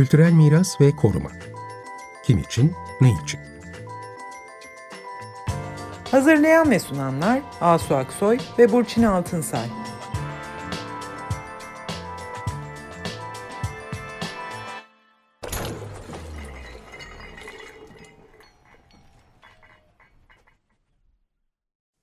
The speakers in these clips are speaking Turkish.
Kültürel miras ve koruma. Kim için, ne için? Hazırlayan ve sunanlar Asu Aksoy ve Burçin Altınsay.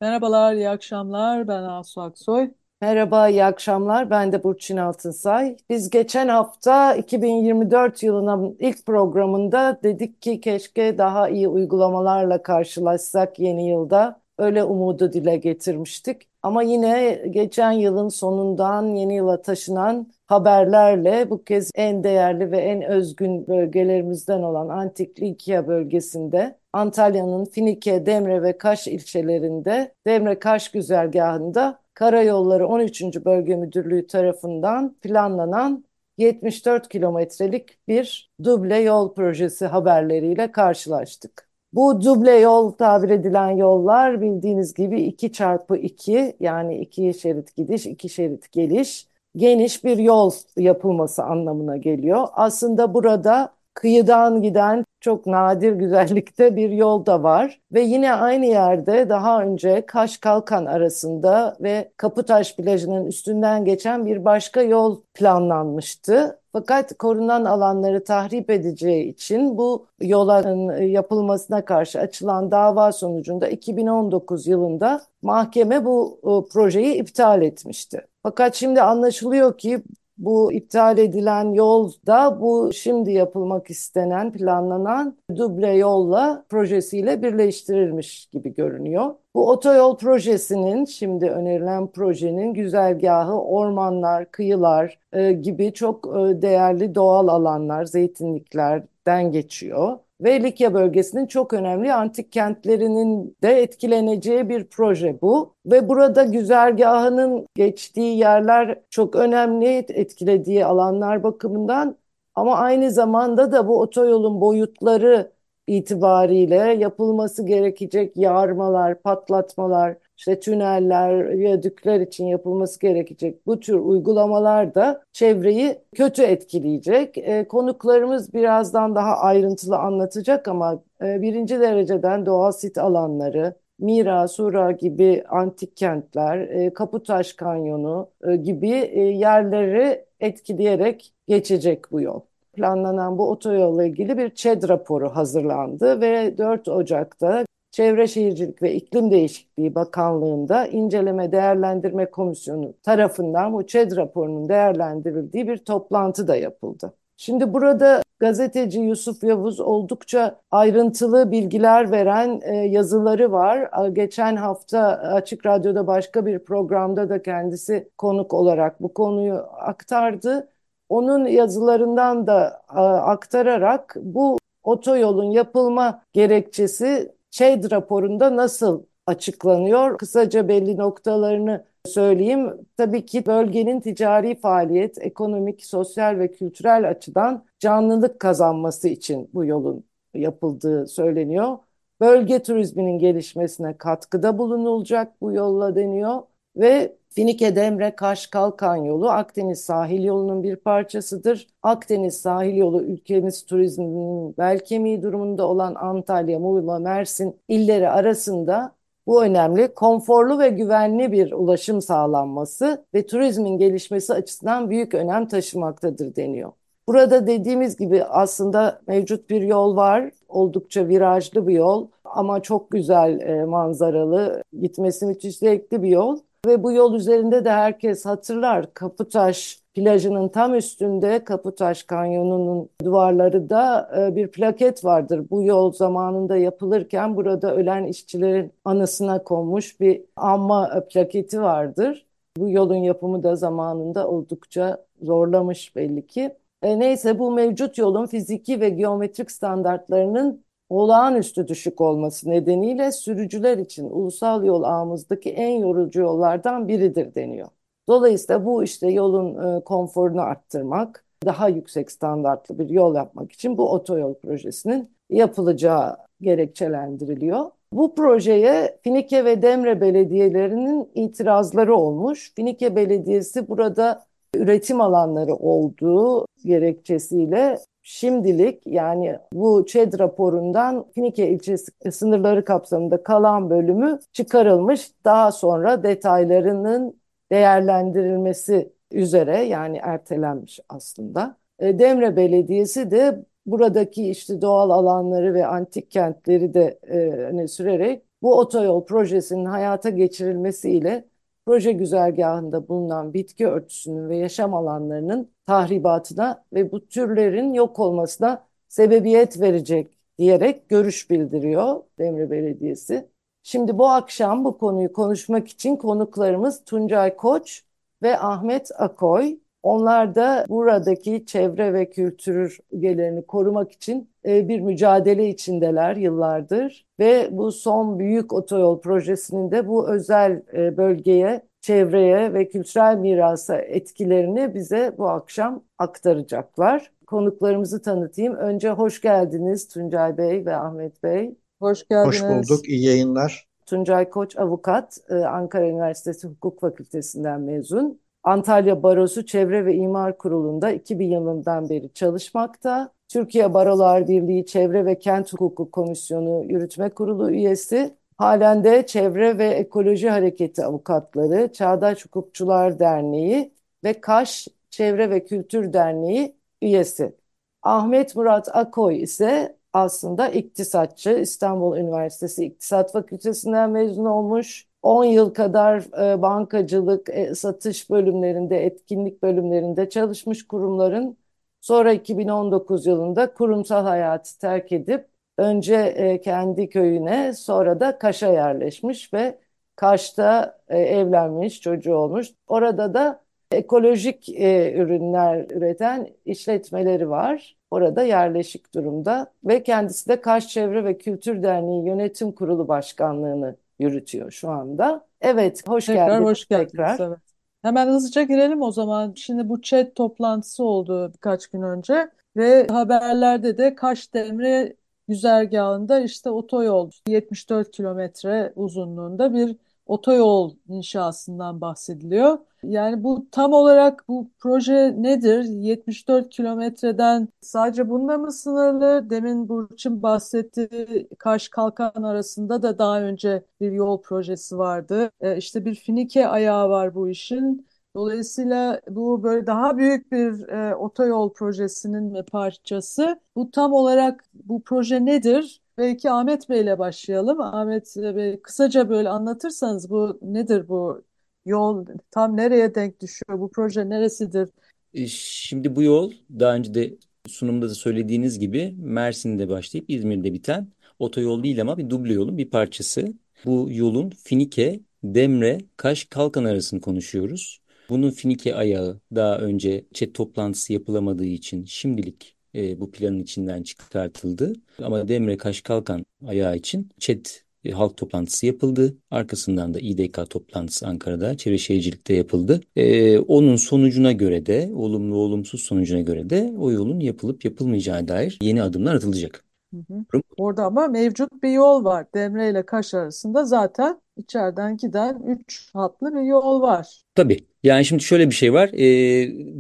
Merhabalar, iyi akşamlar. Ben Asu Aksoy. Merhaba, iyi akşamlar. Ben de Burçin Altınsay. Biz geçen hafta 2024 yılının ilk programında dedik ki keşke daha iyi uygulamalarla karşılaşsak yeni yılda. Öyle umudu dile getirmiştik. Ama yine geçen yılın sonundan yeni yıla taşınan haberlerle bu kez en değerli ve en özgün bölgelerimizden olan Antik Likya bölgesinde Antalya'nın Finike, Demre ve Kaş ilçelerinde Demre-Kaş güzergahında Karayolları 13. Bölge Müdürlüğü tarafından planlanan 74 kilometrelik bir duble yol projesi haberleriyle karşılaştık. Bu duble yol tabir edilen yollar bildiğiniz gibi 2 çarpı 2 yani 2 şerit gidiş 2 şerit geliş geniş bir yol yapılması anlamına geliyor. Aslında burada kıyıdan giden çok nadir güzellikte bir yol da var. Ve yine aynı yerde daha önce Kaş Kalkan arasında ve Kaputaş plajının üstünden geçen bir başka yol planlanmıştı. Fakat korunan alanları tahrip edeceği için bu yola yapılmasına karşı açılan dava sonucunda 2019 yılında mahkeme bu e, projeyi iptal etmişti. Fakat şimdi anlaşılıyor ki bu iptal edilen yol da bu şimdi yapılmak istenen, planlanan duble yolla projesiyle birleştirilmiş gibi görünüyor. Bu otoyol projesinin şimdi önerilen projenin güzergahı ormanlar, kıyılar e, gibi çok e, değerli doğal alanlar, zeytinliklerden geçiyor ve Likya bölgesinin çok önemli antik kentlerinin de etkileneceği bir proje bu. Ve burada güzergahının geçtiği yerler çok önemli etkilediği alanlar bakımından ama aynı zamanda da bu otoyolun boyutları itibariyle yapılması gerekecek yarmalar, patlatmalar, işte tüneller, viyadükler için yapılması gerekecek bu tür uygulamalar da çevreyi kötü etkileyecek. E, konuklarımız birazdan daha ayrıntılı anlatacak ama e, birinci dereceden doğal sit alanları, Mira, Sura gibi antik kentler, e, Kaputaş Kanyonu e, gibi e, yerleri etkileyerek geçecek bu yol planlanan bu otoyolla ilgili bir ÇED raporu hazırlandı ve 4 Ocak'ta Çevre Şehircilik ve İklim Değişikliği Bakanlığı'nda İnceleme Değerlendirme Komisyonu tarafından bu ÇED raporunun değerlendirildiği bir toplantı da yapıldı. Şimdi burada gazeteci Yusuf Yavuz oldukça ayrıntılı bilgiler veren e, yazıları var. Geçen hafta Açık Radyo'da başka bir programda da kendisi konuk olarak bu konuyu aktardı. Onun yazılarından da aktararak bu otoyolun yapılma gerekçesi ÇED raporunda nasıl açıklanıyor? Kısaca belli noktalarını söyleyeyim. Tabii ki bölgenin ticari faaliyet, ekonomik, sosyal ve kültürel açıdan canlılık kazanması için bu yolun yapıldığı söyleniyor. Bölge turizminin gelişmesine katkıda bulunulacak bu yolla deniyor ve Finike Demre Kaş Kalkan yolu Akdeniz sahil yolunun bir parçasıdır. Akdeniz sahil yolu ülkemiz turizminin bel kemiği durumunda olan Antalya, Muğla, Mersin illeri arasında bu önemli, konforlu ve güvenli bir ulaşım sağlanması ve turizmin gelişmesi açısından büyük önem taşımaktadır deniyor. Burada dediğimiz gibi aslında mevcut bir yol var. Oldukça virajlı bir yol ama çok güzel e, manzaralı, gitmesi müthiş zevkli bir yol. Ve bu yol üzerinde de herkes hatırlar Kaputaş plajının tam üstünde Kaputaş Kanyonu'nun duvarları da e, bir plaket vardır. Bu yol zamanında yapılırken burada ölen işçilerin anısına konmuş bir anma plaketi vardır. Bu yolun yapımı da zamanında oldukça zorlamış belli ki. E, neyse bu mevcut yolun fiziki ve geometrik standartlarının olağanüstü düşük olması nedeniyle sürücüler için ulusal yol ağımızdaki en yorucu yollardan biridir deniyor. Dolayısıyla bu işte yolun e, konforunu arttırmak, daha yüksek standartlı bir yol yapmak için bu otoyol projesinin yapılacağı gerekçelendiriliyor. Bu projeye Finike ve Demre belediyelerinin itirazları olmuş. Finike Belediyesi burada üretim alanları olduğu gerekçesiyle şimdilik yani bu ÇED raporundan Finike ilçesi sınırları kapsamında kalan bölümü çıkarılmış. Daha sonra detaylarının değerlendirilmesi üzere yani ertelenmiş aslında. E, Demre Belediyesi de buradaki işte doğal alanları ve antik kentleri de e, öne sürerek bu otoyol projesinin hayata geçirilmesiyle proje güzergahında bulunan bitki örtüsünün ve yaşam alanlarının tahribatına ve bu türlerin yok olmasına sebebiyet verecek diyerek görüş bildiriyor Demre Belediyesi. Şimdi bu akşam bu konuyu konuşmak için konuklarımız Tuncay Koç ve Ahmet Akoy. Onlar da buradaki çevre ve kültür üyelerini korumak için bir mücadele içindeler yıllardır. Ve bu son büyük otoyol projesinin de bu özel e, bölgeye, çevreye ve kültürel mirasa etkilerini bize bu akşam aktaracaklar. Konuklarımızı tanıtayım. Önce hoş geldiniz Tuncay Bey ve Ahmet Bey. Hoş geldiniz. Hoş bulduk, iyi yayınlar. Tuncay Koç avukat, e, Ankara Üniversitesi Hukuk Fakültesinden mezun. Antalya Barosu Çevre ve İmar Kurulu'nda 2000 yılından beri çalışmakta. Türkiye Barolar Birliği Çevre ve Kent Hukuku Komisyonu Yürütme Kurulu üyesi. Halen de Çevre ve Ekoloji Hareketi Avukatları, Çağdaş Hukukçular Derneği ve Kaş Çevre ve Kültür Derneği üyesi. Ahmet Murat Akoy ise aslında iktisatçı. İstanbul Üniversitesi İktisat Fakültesinden mezun olmuş. 10 yıl kadar e, bankacılık, e, satış bölümlerinde, etkinlik bölümlerinde çalışmış kurumların sonra 2019 yılında kurumsal hayatı terk edip önce e, kendi köyüne sonra da Kaş'a yerleşmiş ve Kaş'ta e, evlenmiş, çocuğu olmuş. Orada da ekolojik e, ürünler üreten işletmeleri var. Orada yerleşik durumda ve kendisi de Kaş Çevre ve Kültür Derneği Yönetim Kurulu Başkanlığını yürütüyor şu anda. Evet, hoş Tekrar geldiniz hoş geldiniz. tekrar. Evet. Hemen hızlıca girelim o zaman. Şimdi bu chat toplantısı oldu birkaç gün önce ve haberlerde de Kaş Demre güzergahında işte otoyol 74 kilometre uzunluğunda bir otoyol inşasından bahsediliyor. Yani bu tam olarak bu proje nedir? 74 kilometreden sadece bununla mı sınırlı? Demin Burçin bahsettiği Kaş Kalkan arasında da daha önce bir yol projesi vardı. E, işte bir Finike ayağı var bu işin. Dolayısıyla bu böyle daha büyük bir e, otoyol projesinin parçası. Bu tam olarak bu proje nedir? Belki Ahmet Bey ile başlayalım. Ahmet Bey kısaca böyle anlatırsanız bu nedir bu yol tam nereye denk düşüyor? Bu proje neresidir? E, Şimdi bu yol daha önce de sunumda da söylediğiniz gibi Mersin'de başlayıp İzmir'de biten otoyol değil ama bir duble yolun bir parçası. Bu yolun Finike, Demre, Kaş, Kalkan arasını konuşuyoruz. Bunun Finike ayağı daha önce chat toplantısı yapılamadığı için şimdilik e, bu planın içinden çıkartıldı. Ama Demre Kaş Kalkan ayağı için chat e, halk toplantısı yapıldı. Arkasından da İDK toplantısı Ankara'da Çevre Şehircilik'te yapıldı. E, onun sonucuna göre de olumlu olumsuz sonucuna göre de o yolun yapılıp yapılmayacağı dair yeni adımlar atılacak. Hı hı. Orada ama mevcut bir yol var. Demre ile Kaş arasında zaten içeriden giden 3 hatlı bir yol var. Tabii. Yani şimdi şöyle bir şey var. E,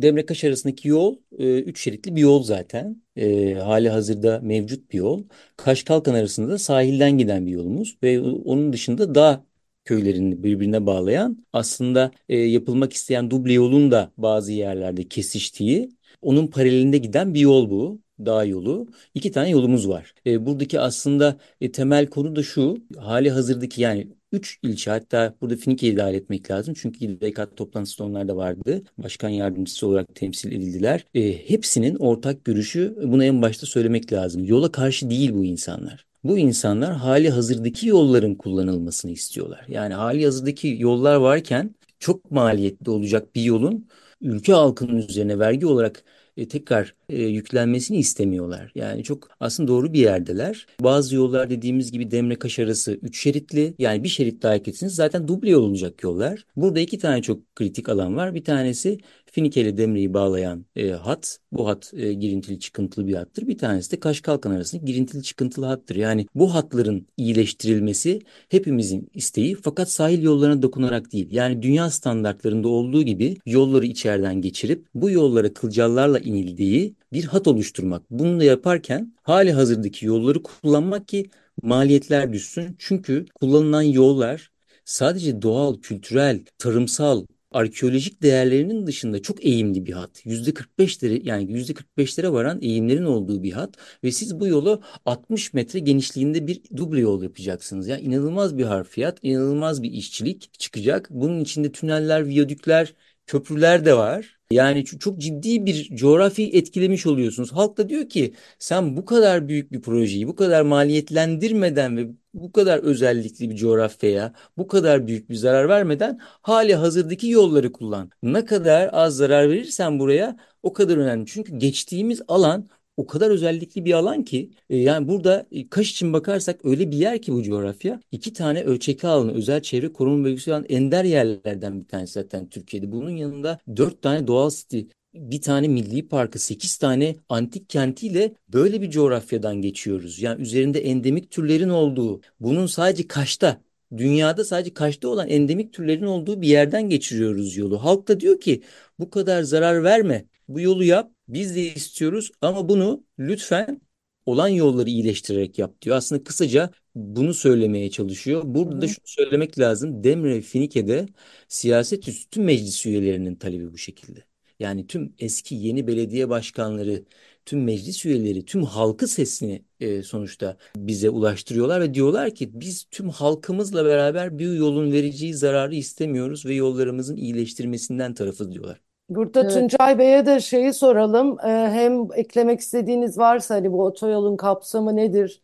Demre Kaş arasındaki yol 3 şeritli bir yol zaten. E, hali hazırda mevcut bir yol. Kaş Kalkan arasında da sahilden giden bir yolumuz ve onun dışında dağ köylerini birbirine bağlayan aslında e, yapılmak isteyen duble yolun da bazı yerlerde kesiştiği onun paralelinde giden bir yol bu. Dağ yolu. İki tane yolumuz var. E, buradaki aslında e, temel konu da şu. Hali hazırdaki yani Üç ilçe hatta burada Finike'yi dahil etmek lazım. Çünkü İDK toplantısı onlar da vardı. Başkan yardımcısı olarak temsil edildiler. E, hepsinin ortak görüşü bunu en başta söylemek lazım. Yola karşı değil bu insanlar. Bu insanlar hali hazırdaki yolların kullanılmasını istiyorlar. Yani hali hazırdaki yollar varken çok maliyetli olacak bir yolun ülke halkının üzerine vergi olarak e, tekrar e, yüklenmesini istemiyorlar. Yani çok aslında doğru bir yerdeler. Bazı yollar dediğimiz gibi Demre-Kaş arası 3 şeritli. Yani bir şerit daha etsiniz zaten duble yol olacak yollar. Burada iki tane çok kritik alan var. Bir tanesi Finike ile Demre'yi bağlayan e, hat. Bu hat e, girintili çıkıntılı bir hattır. Bir tanesi de Kaş Kalkan arasında girintili çıkıntılı hattır. Yani bu hatların iyileştirilmesi hepimizin isteği fakat sahil yollarına dokunarak değil. Yani dünya standartlarında olduğu gibi yolları içeriden geçirip bu yollara kılcallarla inildiği bir hat oluşturmak. Bunu da yaparken hali hazırdaki yolları kullanmak ki maliyetler düşsün. Çünkü kullanılan yollar sadece doğal, kültürel, tarımsal, arkeolojik değerlerinin dışında çok eğimli bir hat. %45'lere yani %45'lere varan eğimlerin olduğu bir hat ve siz bu yolu 60 metre genişliğinde bir duble yol yapacaksınız. Yani inanılmaz bir harfiyat, inanılmaz bir işçilik çıkacak. Bunun içinde tüneller, viyadükler, köprüler de var. Yani çok ciddi bir coğrafi etkilemiş oluyorsunuz. Halk da diyor ki sen bu kadar büyük bir projeyi bu kadar maliyetlendirmeden ve bu kadar özellikli bir coğrafyaya bu kadar büyük bir zarar vermeden hali hazırdaki yolları kullan. Ne kadar az zarar verirsen buraya o kadar önemli. Çünkü geçtiğimiz alan o kadar özellikli bir alan ki e, yani burada e, Kaş için bakarsak öyle bir yer ki bu coğrafya iki tane ölçekli alanı özel çevre koruma bölgesi olan ender yerlerden bir tanesi zaten Türkiye'de. Bunun yanında dört tane doğal siti bir tane milli parkı, sekiz tane antik kentiyle böyle bir coğrafyadan geçiyoruz. Yani üzerinde endemik türlerin olduğu, bunun sadece Kaş'ta dünyada sadece Kaş'ta olan endemik türlerin olduğu bir yerden geçiriyoruz yolu. Halk da diyor ki bu kadar zarar verme. Bu yolu yap. Biz de istiyoruz ama bunu lütfen olan yolları iyileştirerek yap diyor. Aslında kısaca bunu söylemeye çalışıyor. Burada Hı -hı. da şunu söylemek lazım. Demre Finike'de siyaset üstü meclis üyelerinin talebi bu şekilde. Yani tüm eski yeni belediye başkanları, tüm meclis üyeleri, tüm halkı sesini e, sonuçta bize ulaştırıyorlar ve diyorlar ki biz tüm halkımızla beraber bir yolun vereceği zararı istemiyoruz ve yollarımızın iyileştirmesinden tarafız diyorlar. Burada evet. Tuncay Bey'e de şeyi soralım. Ee, hem eklemek istediğiniz varsa hani bu otoyolun kapsamı nedir?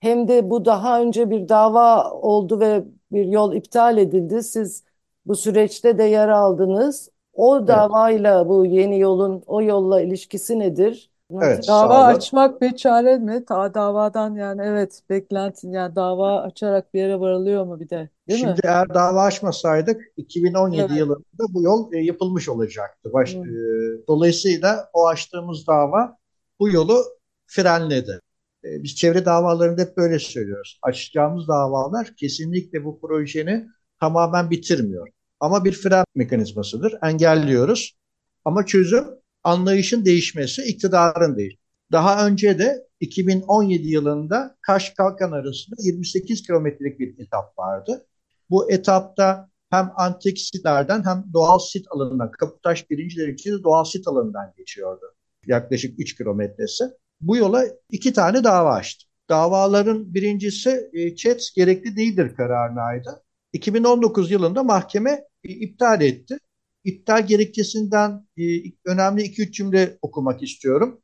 Hem de bu daha önce bir dava oldu ve bir yol iptal edildi. Siz bu süreçte de yer aldınız. O davayla bu yeni yolun o yolla ilişkisi nedir? Evet, Dava açmak bir çare mi? Ta davadan yani evet beklentin yani dava açarak bir yere varılıyor mu bir de değil Şimdi mi? eğer dava açmasaydık 2017 Evet. yılında bu yol e, yapılmış olacaktı. Baş, Hı. e, dolayısıyla o açtığımız dava bu yolu frenledi. E, biz çevre davalarında hep böyle söylüyoruz. Açacağımız davalar kesinlikle bu projeni tamamen bitirmiyor. Ama bir fren mekanizmasıdır. Engelliyoruz. Ama çözüm anlayışın değişmesi, iktidarın değil. Daha önce de 2017 yılında Kaş-Kalkan arasında 28 kilometrelik bir etap vardı. Bu etapta hem antik sitlerden hem doğal sit alanından, Kaputaş birinci derecede doğal sit alanından geçiyordu. Yaklaşık 3 kilometresi. Bu yola iki tane dava açtı. Davaların birincisi ÇED gerekli değildir kararınaydı. 2019 yılında mahkeme e, iptal etti iptal gerekçesinden e, önemli iki üç cümle okumak istiyorum.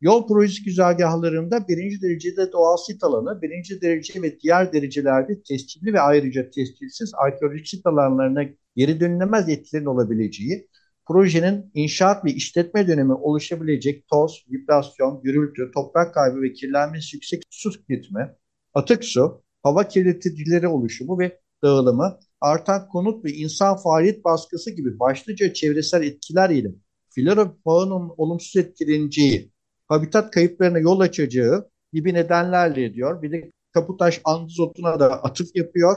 Yol projesi güzergahlarında birinci derecede doğal sit alanı, birinci derece ve diğer derecelerde tescilli ve ayrıca tescilsiz arkeolojik sit alanlarına geri dönülemez etkilerin olabileceği, projenin inşaat ve işletme dönemi oluşabilecek toz, vibrasyon, gürültü, toprak kaybı ve kirlenmesi yüksek su tüketimi, atık su, hava kirleticileri oluşumu ve dağılımı, artan konut ve insan faaliyet baskısı gibi başlıca çevresel etkiler ile flora faunanın olumsuz etkileneceği, habitat kayıplarına yol açacağı gibi nedenlerle diyor. Bir de Kaputaş andizotuna da atıf yapıyor.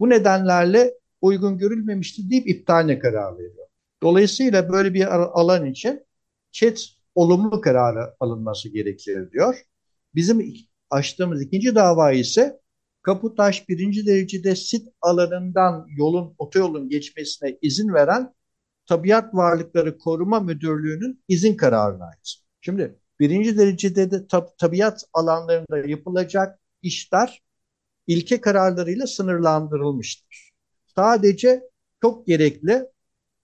Bu nedenlerle uygun görülmemişti deyip iptaline karar veriyor. Dolayısıyla böyle bir alan için çet olumlu kararı alınması gerekir diyor. Bizim açtığımız ikinci dava ise Kaputaş birinci derecede sit alanından yolun otoyolun geçmesine izin veren Tabiat Varlıkları Koruma Müdürlüğü'nün izin kararına ait. Şimdi birinci derecede de tab tabiat alanlarında yapılacak işler ilke kararlarıyla sınırlandırılmıştır. Sadece çok gerekli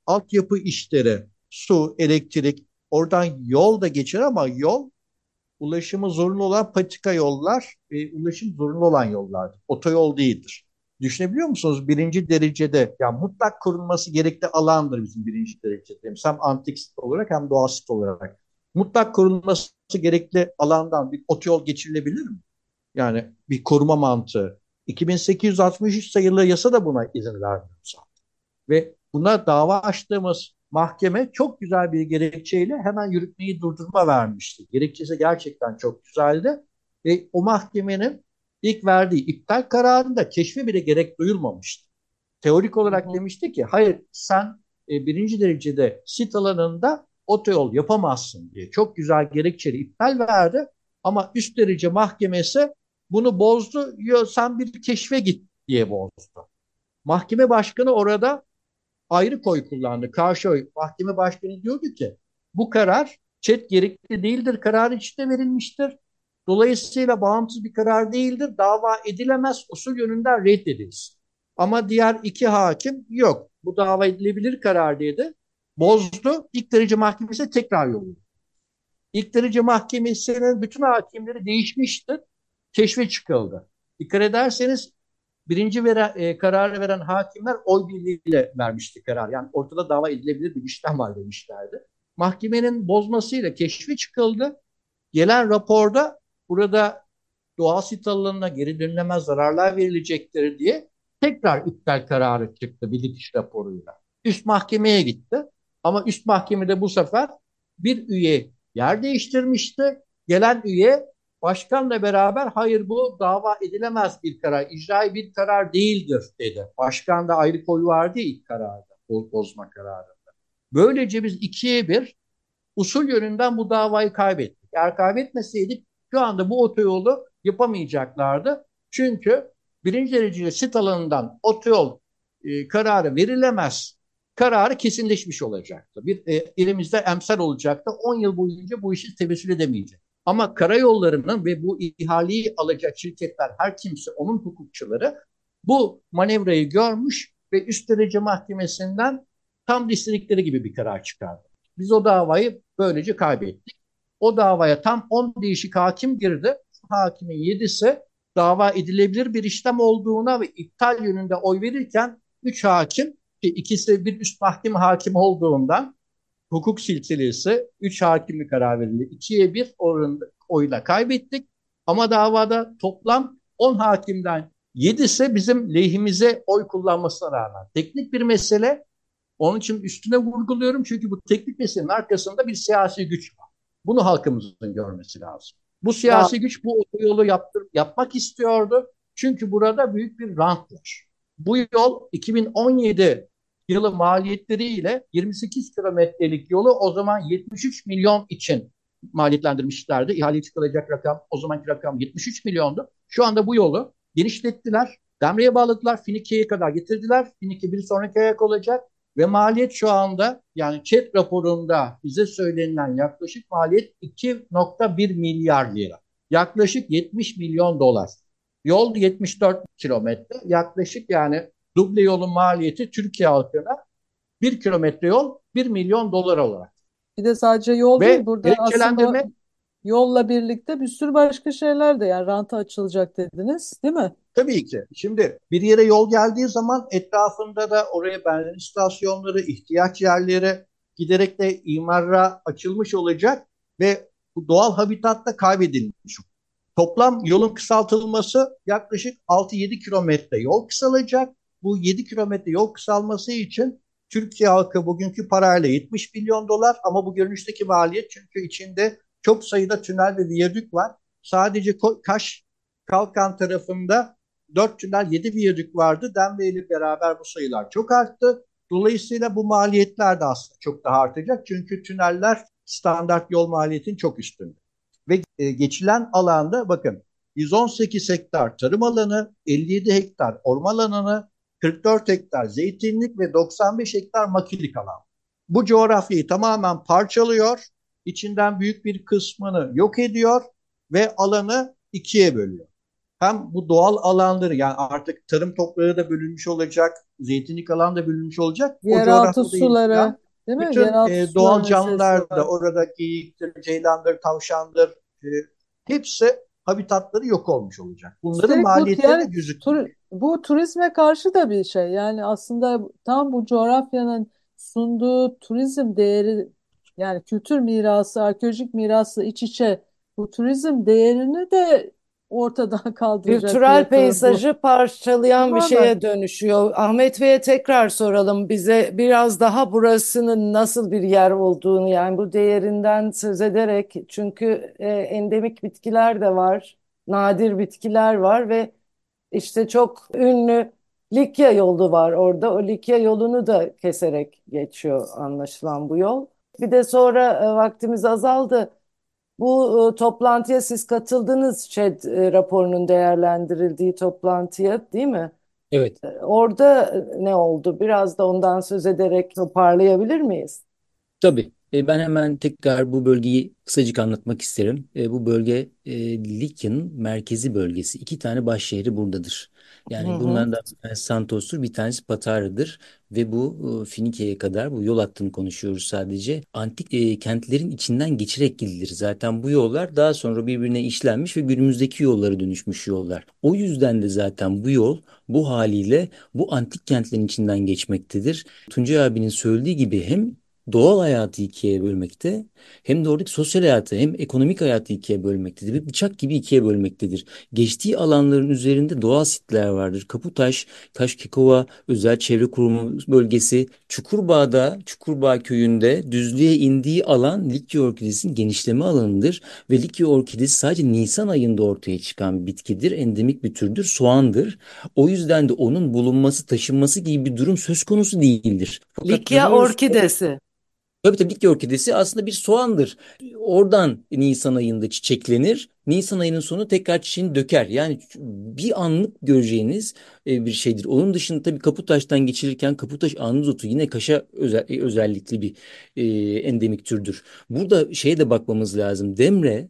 altyapı işleri, su, elektrik, oradan yol da geçer ama yol ulaşımı zorunlu olan patika yollar e, ulaşım zorunlu olan yollardır. Otoyol değildir. Düşünebiliyor musunuz? Birinci derecede yani mutlak korunması gerekli alandır bizim birinci derecede. Hem antik sit olarak hem doğal sit olarak. Mutlak korunması gerekli alandan bir otoyol geçirilebilir mi? Yani bir koruma mantığı. 2863 sayılı yasa da buna izin vermiyor. Ve buna dava açtığımız mahkeme çok güzel bir gerekçeyle hemen yürütmeyi durdurma vermişti. Gerekçesi gerçekten çok güzeldi. Ve o mahkemenin ilk verdiği iptal kararında keşfe bile gerek duyulmamıştı. Teorik olarak hı demişti ki hayır sen e, birinci derecede sit alanında otoyol yapamazsın diye çok güzel gerekçeli iptal verdi. Ama üst derece mahkemesi bunu bozdu. Ya sen bir keşfe git diye bozdu. Mahkeme başkanı orada ayrı koy kullandı. Karşı oy. Mahkeme başkanı diyordu ki bu karar çet gerekli değildir. Karar içinde verilmiştir. Dolayısıyla bağımsız bir karar değildir. Dava edilemez usul yönünden reddedilsin. Ama diğer iki hakim yok. Bu dava edilebilir karar dedi. Bozdu. İlk derece mahkemesi tekrar yolladı. İlk derece mahkemesinin bütün hakimleri değişmiştir. Keşfe çıkıldı. Dikkat ederseniz birinci veren, e, kararı veren hakimler oy birliğiyle vermişti karar. Yani ortada dava edilebilir bir işlem var demişlerdi. Mahkemenin bozmasıyla keşfi çıkıldı. Gelen raporda burada doğal sit alanına geri dönülemez zararlar verilecektir diye tekrar iptal kararı çıktı bilirkişi raporuyla. Üst mahkemeye gitti. Ama üst mahkemede bu sefer bir üye yer değiştirmişti. Gelen üye başkanla beraber hayır bu dava edilemez bir karar, icrai bir karar değildir dedi. Başkan da ayrı koyu vardı ilk kararda, bozma kararında. Böylece biz ikiye bir usul yönünden bu davayı kaybettik. Eğer kaybetmeseydik şu anda bu otoyolu yapamayacaklardı. Çünkü birinci dereceli sit alanından otoyol e, kararı verilemez kararı kesinleşmiş olacaktı. Bir e, elimizde emsal olacaktı. 10 yıl boyunca bu işi tevessül edemeyecek. Ama karayollarının ve bu ihaleyi alacak şirketler her kimse onun hukukçuları bu manevrayı görmüş ve üst derece mahkemesinden tam istedikleri gibi bir karar çıkardı. Biz o davayı böylece kaybettik. O davaya tam 10 değişik hakim girdi. Hakimin 7'si dava edilebilir bir işlem olduğuna ve iptal yönünde oy verirken 3 hakim ki ikisi bir üst mahkeme hakimi olduğundan hukuk silsilesi 3 hakimli karar verildi. 2'ye 1 oranında oyla kaybettik. Ama davada toplam 10 hakimden 7'si bizim lehimize oy kullanmasına rağmen. Teknik bir mesele. Onun için üstüne vurguluyorum. Çünkü bu teknik meselenin arkasında bir siyasi güç var. Bunu halkımızın görmesi lazım. Bu siyasi ya. güç bu otoyolu yaptır, yapmak istiyordu. Çünkü burada büyük bir rant var. Bu yol 2017 yılı maliyetleriyle 28 kilometrelik yolu o zaman 73 milyon için maliyetlendirmişlerdi. İhaleye çıkılacak rakam o zamanki rakam 73 milyondu. Şu anda bu yolu genişlettiler. Demre'ye bağladılar. Finike'ye kadar getirdiler. Finike bir sonraki ayak olacak. Ve maliyet şu anda yani chat raporunda bize söylenilen yaklaşık maliyet 2.1 milyar lira. Yaklaşık 70 milyon dolar. Yol 74 kilometre. Yaklaşık yani duble yolun maliyeti Türkiye halkına bir kilometre yol 1 milyon dolar olarak. Bir de sadece yol Ve değil burada aslında yolla birlikte bir sürü başka şeyler de yani ranta açılacak dediniz değil mi? Tabii ki. Şimdi bir yere yol geldiği zaman etrafında da oraya benzin istasyonları, ihtiyaç yerleri giderek de imara açılmış olacak ve bu doğal habitat da kaybedilmiş. Toplam yolun kısaltılması yaklaşık 6-7 kilometre yol kısalacak. Bu 7 kilometre yol kısalması için Türkiye halkı bugünkü parayla 70 milyon dolar ama bu görünüşteki maliyet çünkü içinde çok sayıda tünel ve viyadük var. Sadece Kaş Kalkan tarafında 4 tünel 7 viyadük vardı. Denve ile beraber bu sayılar çok arttı. Dolayısıyla bu maliyetler de aslında çok daha artacak. Çünkü tüneller standart yol maliyetin çok üstünde. Ve e, geçilen alanda bakın 118 hektar tarım alanı, 57 hektar orman alanı, 44 hektar zeytinlik ve 95 hektar makilik alan. Bu coğrafyayı tamamen parçalıyor, içinden büyük bir kısmını yok ediyor ve alanı ikiye bölüyor. Hem bu doğal alanları yani artık tarım toprağı da bölünmüş olacak, zeytinlik alan da bölünmüş olacak. Yeraltı suları, değil mi? Bütün Yeraltı e, doğal canlılar da orada geyiktir, ceylandır, tavşandır, e, hepsi habitatları yok olmuş olacak. Bunların Üstelik maliyetleri yani, gözüküyor. Tur, bu turizme karşı da bir şey. Yani aslında tam bu coğrafyanın sunduğu turizm değeri yani kültür mirası, arkeolojik mirası iç içe bu turizm değerini de ortadan kaldıracak Kültürel peyzajı bu. parçalayan bir şeye dönüşüyor. Ahmet Bey'e tekrar soralım bize biraz daha burasının nasıl bir yer olduğunu yani bu değerinden söz ederek çünkü e, endemik bitkiler de var, nadir bitkiler var ve işte çok ünlü Likya yolu var orada. O Likya yolunu da keserek geçiyor anlaşılan bu yol. Bir de sonra e, vaktimiz azaldı. Bu e, toplantıya siz katıldınız ÇED e, raporunun değerlendirildiği toplantıya değil mi? Evet. Orada ne oldu? Biraz da ondan söz ederek toparlayabilir miyiz? Tabii. E, Ben hemen tekrar bu bölgeyi kısacık anlatmak isterim. E, Bu bölge e, Likya'nın merkezi bölgesi. İki tane baş şehri buradadır. Hı Yani hı. bunlardan bir tanesi Santos'tur, bir tanesi Patara'dır. Ve bu Finike'ye kadar bu yol hattını konuşuyoruz sadece. Antik e, kentlerin içinden geçerek gidilir. Zaten bu yollar daha sonra birbirine işlenmiş ve günümüzdeki yollara dönüşmüş yollar. O yüzden de zaten bu yol bu haliyle bu antik kentlerin içinden geçmektedir. Tuncay abinin söylediği gibi hem doğal hayatı ikiye bölmekte hem de oradaki sosyal hayatı hem ekonomik hayatı ikiye bölmektedir. Bir bıçak gibi ikiye bölmektedir. Geçtiği alanların üzerinde doğal sitler vardır. Kaputaş, Taşkekova Özel Çevre Kurumu Bölgesi, Çukurbağ'da, Çukurbağ köyünde düzlüğe indiği alan Likya orkidesinin genişleme alanıdır. Ve Likya orkidesi sadece Nisan ayında ortaya çıkan bir bitkidir. Endemik bir türdür, soğandır. O yüzden de onun bulunması, taşınması gibi bir durum söz konusu değildir. Fakat Likya orkidesi. Tabii tabii Likya orkidesi aslında bir soğandır. Oradan Nisan ayında çiçeklenir. Nisan ayının sonu tekrar çiçeğini döker. Yani bir anlık göreceğiniz e, bir şeydir. Onun dışında tabii Kaputaş'tan geçirirken Kaputaş anızotu yine kaşa özel, e, özellikli bir e, endemik türdür. Burada şeye de bakmamız lazım. Demre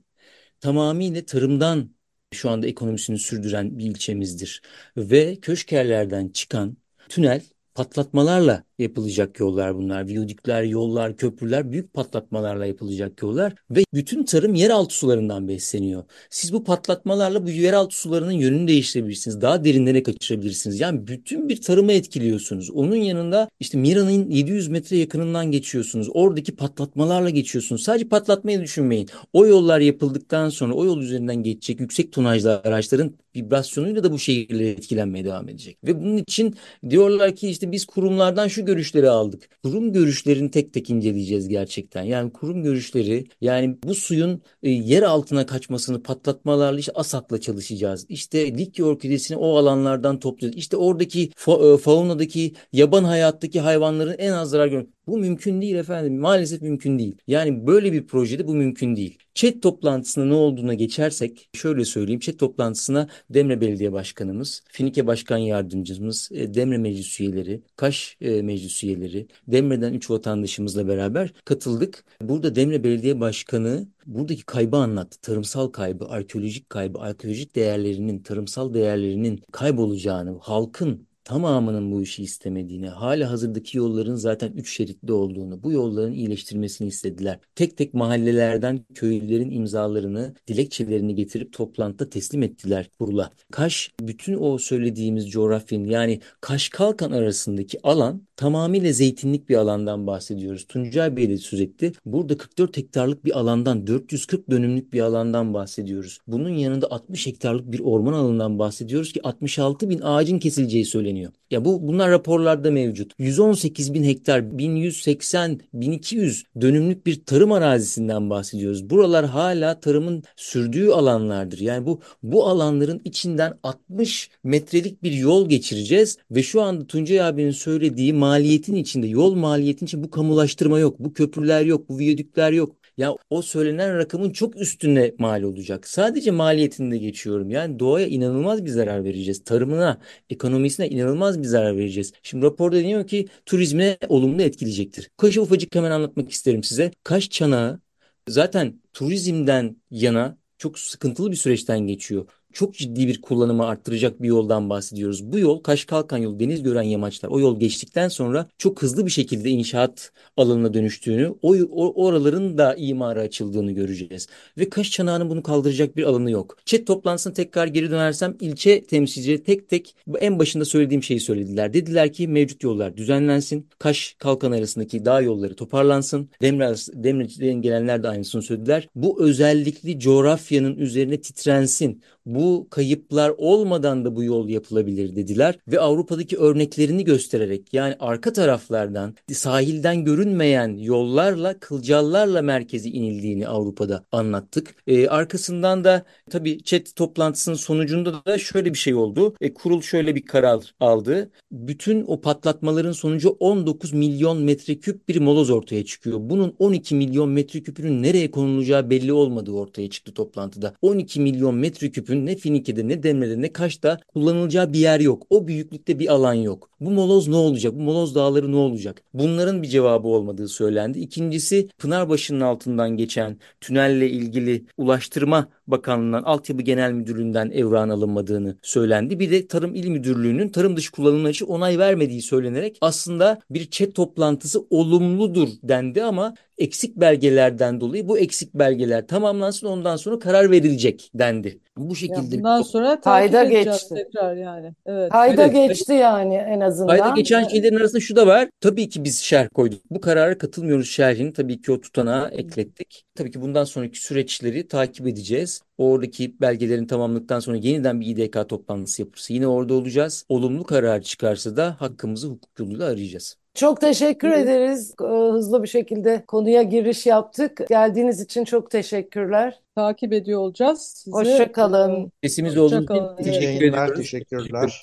tamamıyla tarımdan şu anda ekonomisini sürdüren bir ilçemizdir. Ve köşkerlerden çıkan tünel patlatmalarla yapılacak yollar bunlar. Viyadükler, yollar, köprüler büyük patlatmalarla yapılacak yollar ve bütün tarım yeraltı sularından besleniyor. Siz bu patlatmalarla bu yeraltı sularının yönünü değiştirebilirsiniz. Daha derinlere kaçırabilirsiniz. Yani bütün bir tarımı etkiliyorsunuz. Onun yanında işte Mira'nın 700 metre yakınından geçiyorsunuz. Oradaki patlatmalarla geçiyorsunuz. Sadece patlatmayı düşünmeyin. O yollar yapıldıktan sonra o yol üzerinden geçecek yüksek tonajlı araçların vibrasyonuyla da bu şehirler etkilenmeye devam edecek. Ve bunun için diyorlar ki işte biz kurumlardan şu görüşleri aldık. Kurum görüşlerini tek tek inceleyeceğiz gerçekten. Yani kurum görüşleri yani bu suyun e, yer altına kaçmasını patlatmalarla işte ASAP'la çalışacağız. İşte Likya orkidesini o alanlardan toplayacağız. İşte oradaki fa e, faunadaki yaban hayattaki hayvanların en az zarar görmek. Bu mümkün değil efendim. Maalesef mümkün değil. Yani böyle bir projede bu mümkün değil. ÇED toplantısına ne olduğuna geçersek şöyle söyleyeyim. ÇED toplantısına Demre Belediye Başkanımız, Finike Başkan Yardımcımız, e, Demre Meclis üyeleri, Kaş e, Meclis üyeleri, Demre'den 3 vatandaşımızla beraber katıldık. Burada Demre Belediye Başkanı buradaki kaybı anlattı. Tarımsal kaybı, arkeolojik kaybı, arkeolojik değerlerinin, tarımsal değerlerinin kaybolacağını, halkın tamamının bu işi istemediğini, hala hazırdaki yolların zaten üç şeritli olduğunu, bu yolların iyileştirilmesini istediler. Tek tek mahallelerden köylülerin imzalarını, dilekçelerini getirip toplantıda teslim ettiler kurula. Kaş, bütün o söylediğimiz coğrafyanın yani Kaş Kalkan arasındaki alan tamamıyla zeytinlik bir alandan bahsediyoruz. Tuncay Bey de etti. Burada 44 hektarlık bir alandan, 440 dönümlük bir alandan bahsediyoruz. Bunun yanında 60 hektarlık bir orman alanından bahsediyoruz ki 66 bin ağacın kesileceği söyleniyor. Ya bu bunlar raporlarda mevcut. 118 bin hektar, 1180, 1200 dönümlük bir tarım arazisinden bahsediyoruz. Buralar hala tarımın sürdüğü alanlardır. Yani bu bu alanların içinden 60 metrelik bir yol geçireceğiz ve şu anda Tuncay abinin söylediği maliyetin içinde, yol maliyetin içinde bu kamulaştırma yok, bu köprüler yok, bu viyadükler yok. Ya o söylenen rakamın çok üstüne mal olacak. Sadece maliyetinde geçiyorum. Yani doğaya inanılmaz bir zarar vereceğiz. Tarımına, ekonomisine inanılmaz bir zarar vereceğiz. Şimdi raporda deniyor ki turizme olumlu etkileyecektir. Kaş'ı ufacık hemen anlatmak isterim size. Kaş çanağı zaten turizmden yana çok sıkıntılı bir süreçten geçiyor çok ciddi bir kullanımı arttıracak bir yoldan bahsediyoruz. Bu yol Kaş Kalkan yolu, deniz gören yamaçlar. O yol geçtikten sonra çok hızlı bir şekilde inşaat alanına dönüştüğünü, o, o oraların da imara açıldığını göreceğiz. Ve Kaş Çanağı'nın bunu kaldıracak bir alanı yok. ÇED toplantısına tekrar geri dönersem ilçe temsilcileri tek tek en başında söylediğim şeyi söylediler. Dediler ki mevcut yollar düzenlensin. Kaş Kalkan arasındaki dağ yolları toparlansın. Demre, Demre'den gelenler de aynısını söylediler. Bu özellikli coğrafyanın üzerine titrensin. Bu kayıplar olmadan da bu yol yapılabilir dediler ve Avrupa'daki örneklerini göstererek yani arka taraflardan sahilden görünmeyen yollarla kılcallarla merkezi inildiğini Avrupa'da anlattık. Ee, arkasından da tabii chat toplantısının sonucunda da şöyle bir şey oldu. E, kurul şöyle bir karar aldı. Bütün o patlatmaların sonucu 19 milyon metreküp bir moloz ortaya çıkıyor. Bunun 12 milyon metreküpünün nereye konulacağı belli olmadığı ortaya çıktı toplantıda. 12 milyon metreküpün ne Finike'de ne Demre'de ne Kaş'ta kullanılacağı bir yer yok. O büyüklükte bir alan yok. Bu moloz ne olacak? Bu moloz dağları ne olacak? Bunların bir cevabı olmadığı söylendi. İkincisi Pınarbaşı'nın altından geçen tünelle ilgili Ulaştırma Bakanlığı'ndan, Altyapı Genel Müdürlüğü'nden evrağın alınmadığını söylendi. Bir de Tarım İl Müdürlüğü'nün tarım dışı kullanımlar için onay vermediği söylenerek aslında bir chat toplantısı olumludur dendi ama eksik belgelerden dolayı bu eksik belgeler tamamlansın ondan sonra karar verilecek dendi. Bu Ya şekilde bir bundan sonra Kayda geçti. tekrar yani. Evet. Kayda Evet, geçti yani en Kayda azından. geçen şeylerin arasında şu da var. Tabii ki biz şerh koyduk. Bu karara katılmıyoruz şerhini tabii ki o tutanağa eklettik. Tabii ki bundan sonraki süreçleri takip edeceğiz. Oradaki belgelerin tamamladıktan sonra yeniden bir İDK toplantısı yapılırsa yine orada olacağız. Olumlu karar çıkarsa da hakkımızı hukuk yoluyla arayacağız. Çok teşekkür Evet. ederiz. Hızlı bir şekilde konuya giriş yaptık. Geldiğiniz için çok teşekkürler. Takip ediyor olacağız sizi. Hoşça kalın. Ee, Sesimiz Hoşça olduğunuz için teşekkür ediyoruz. teşekkürler.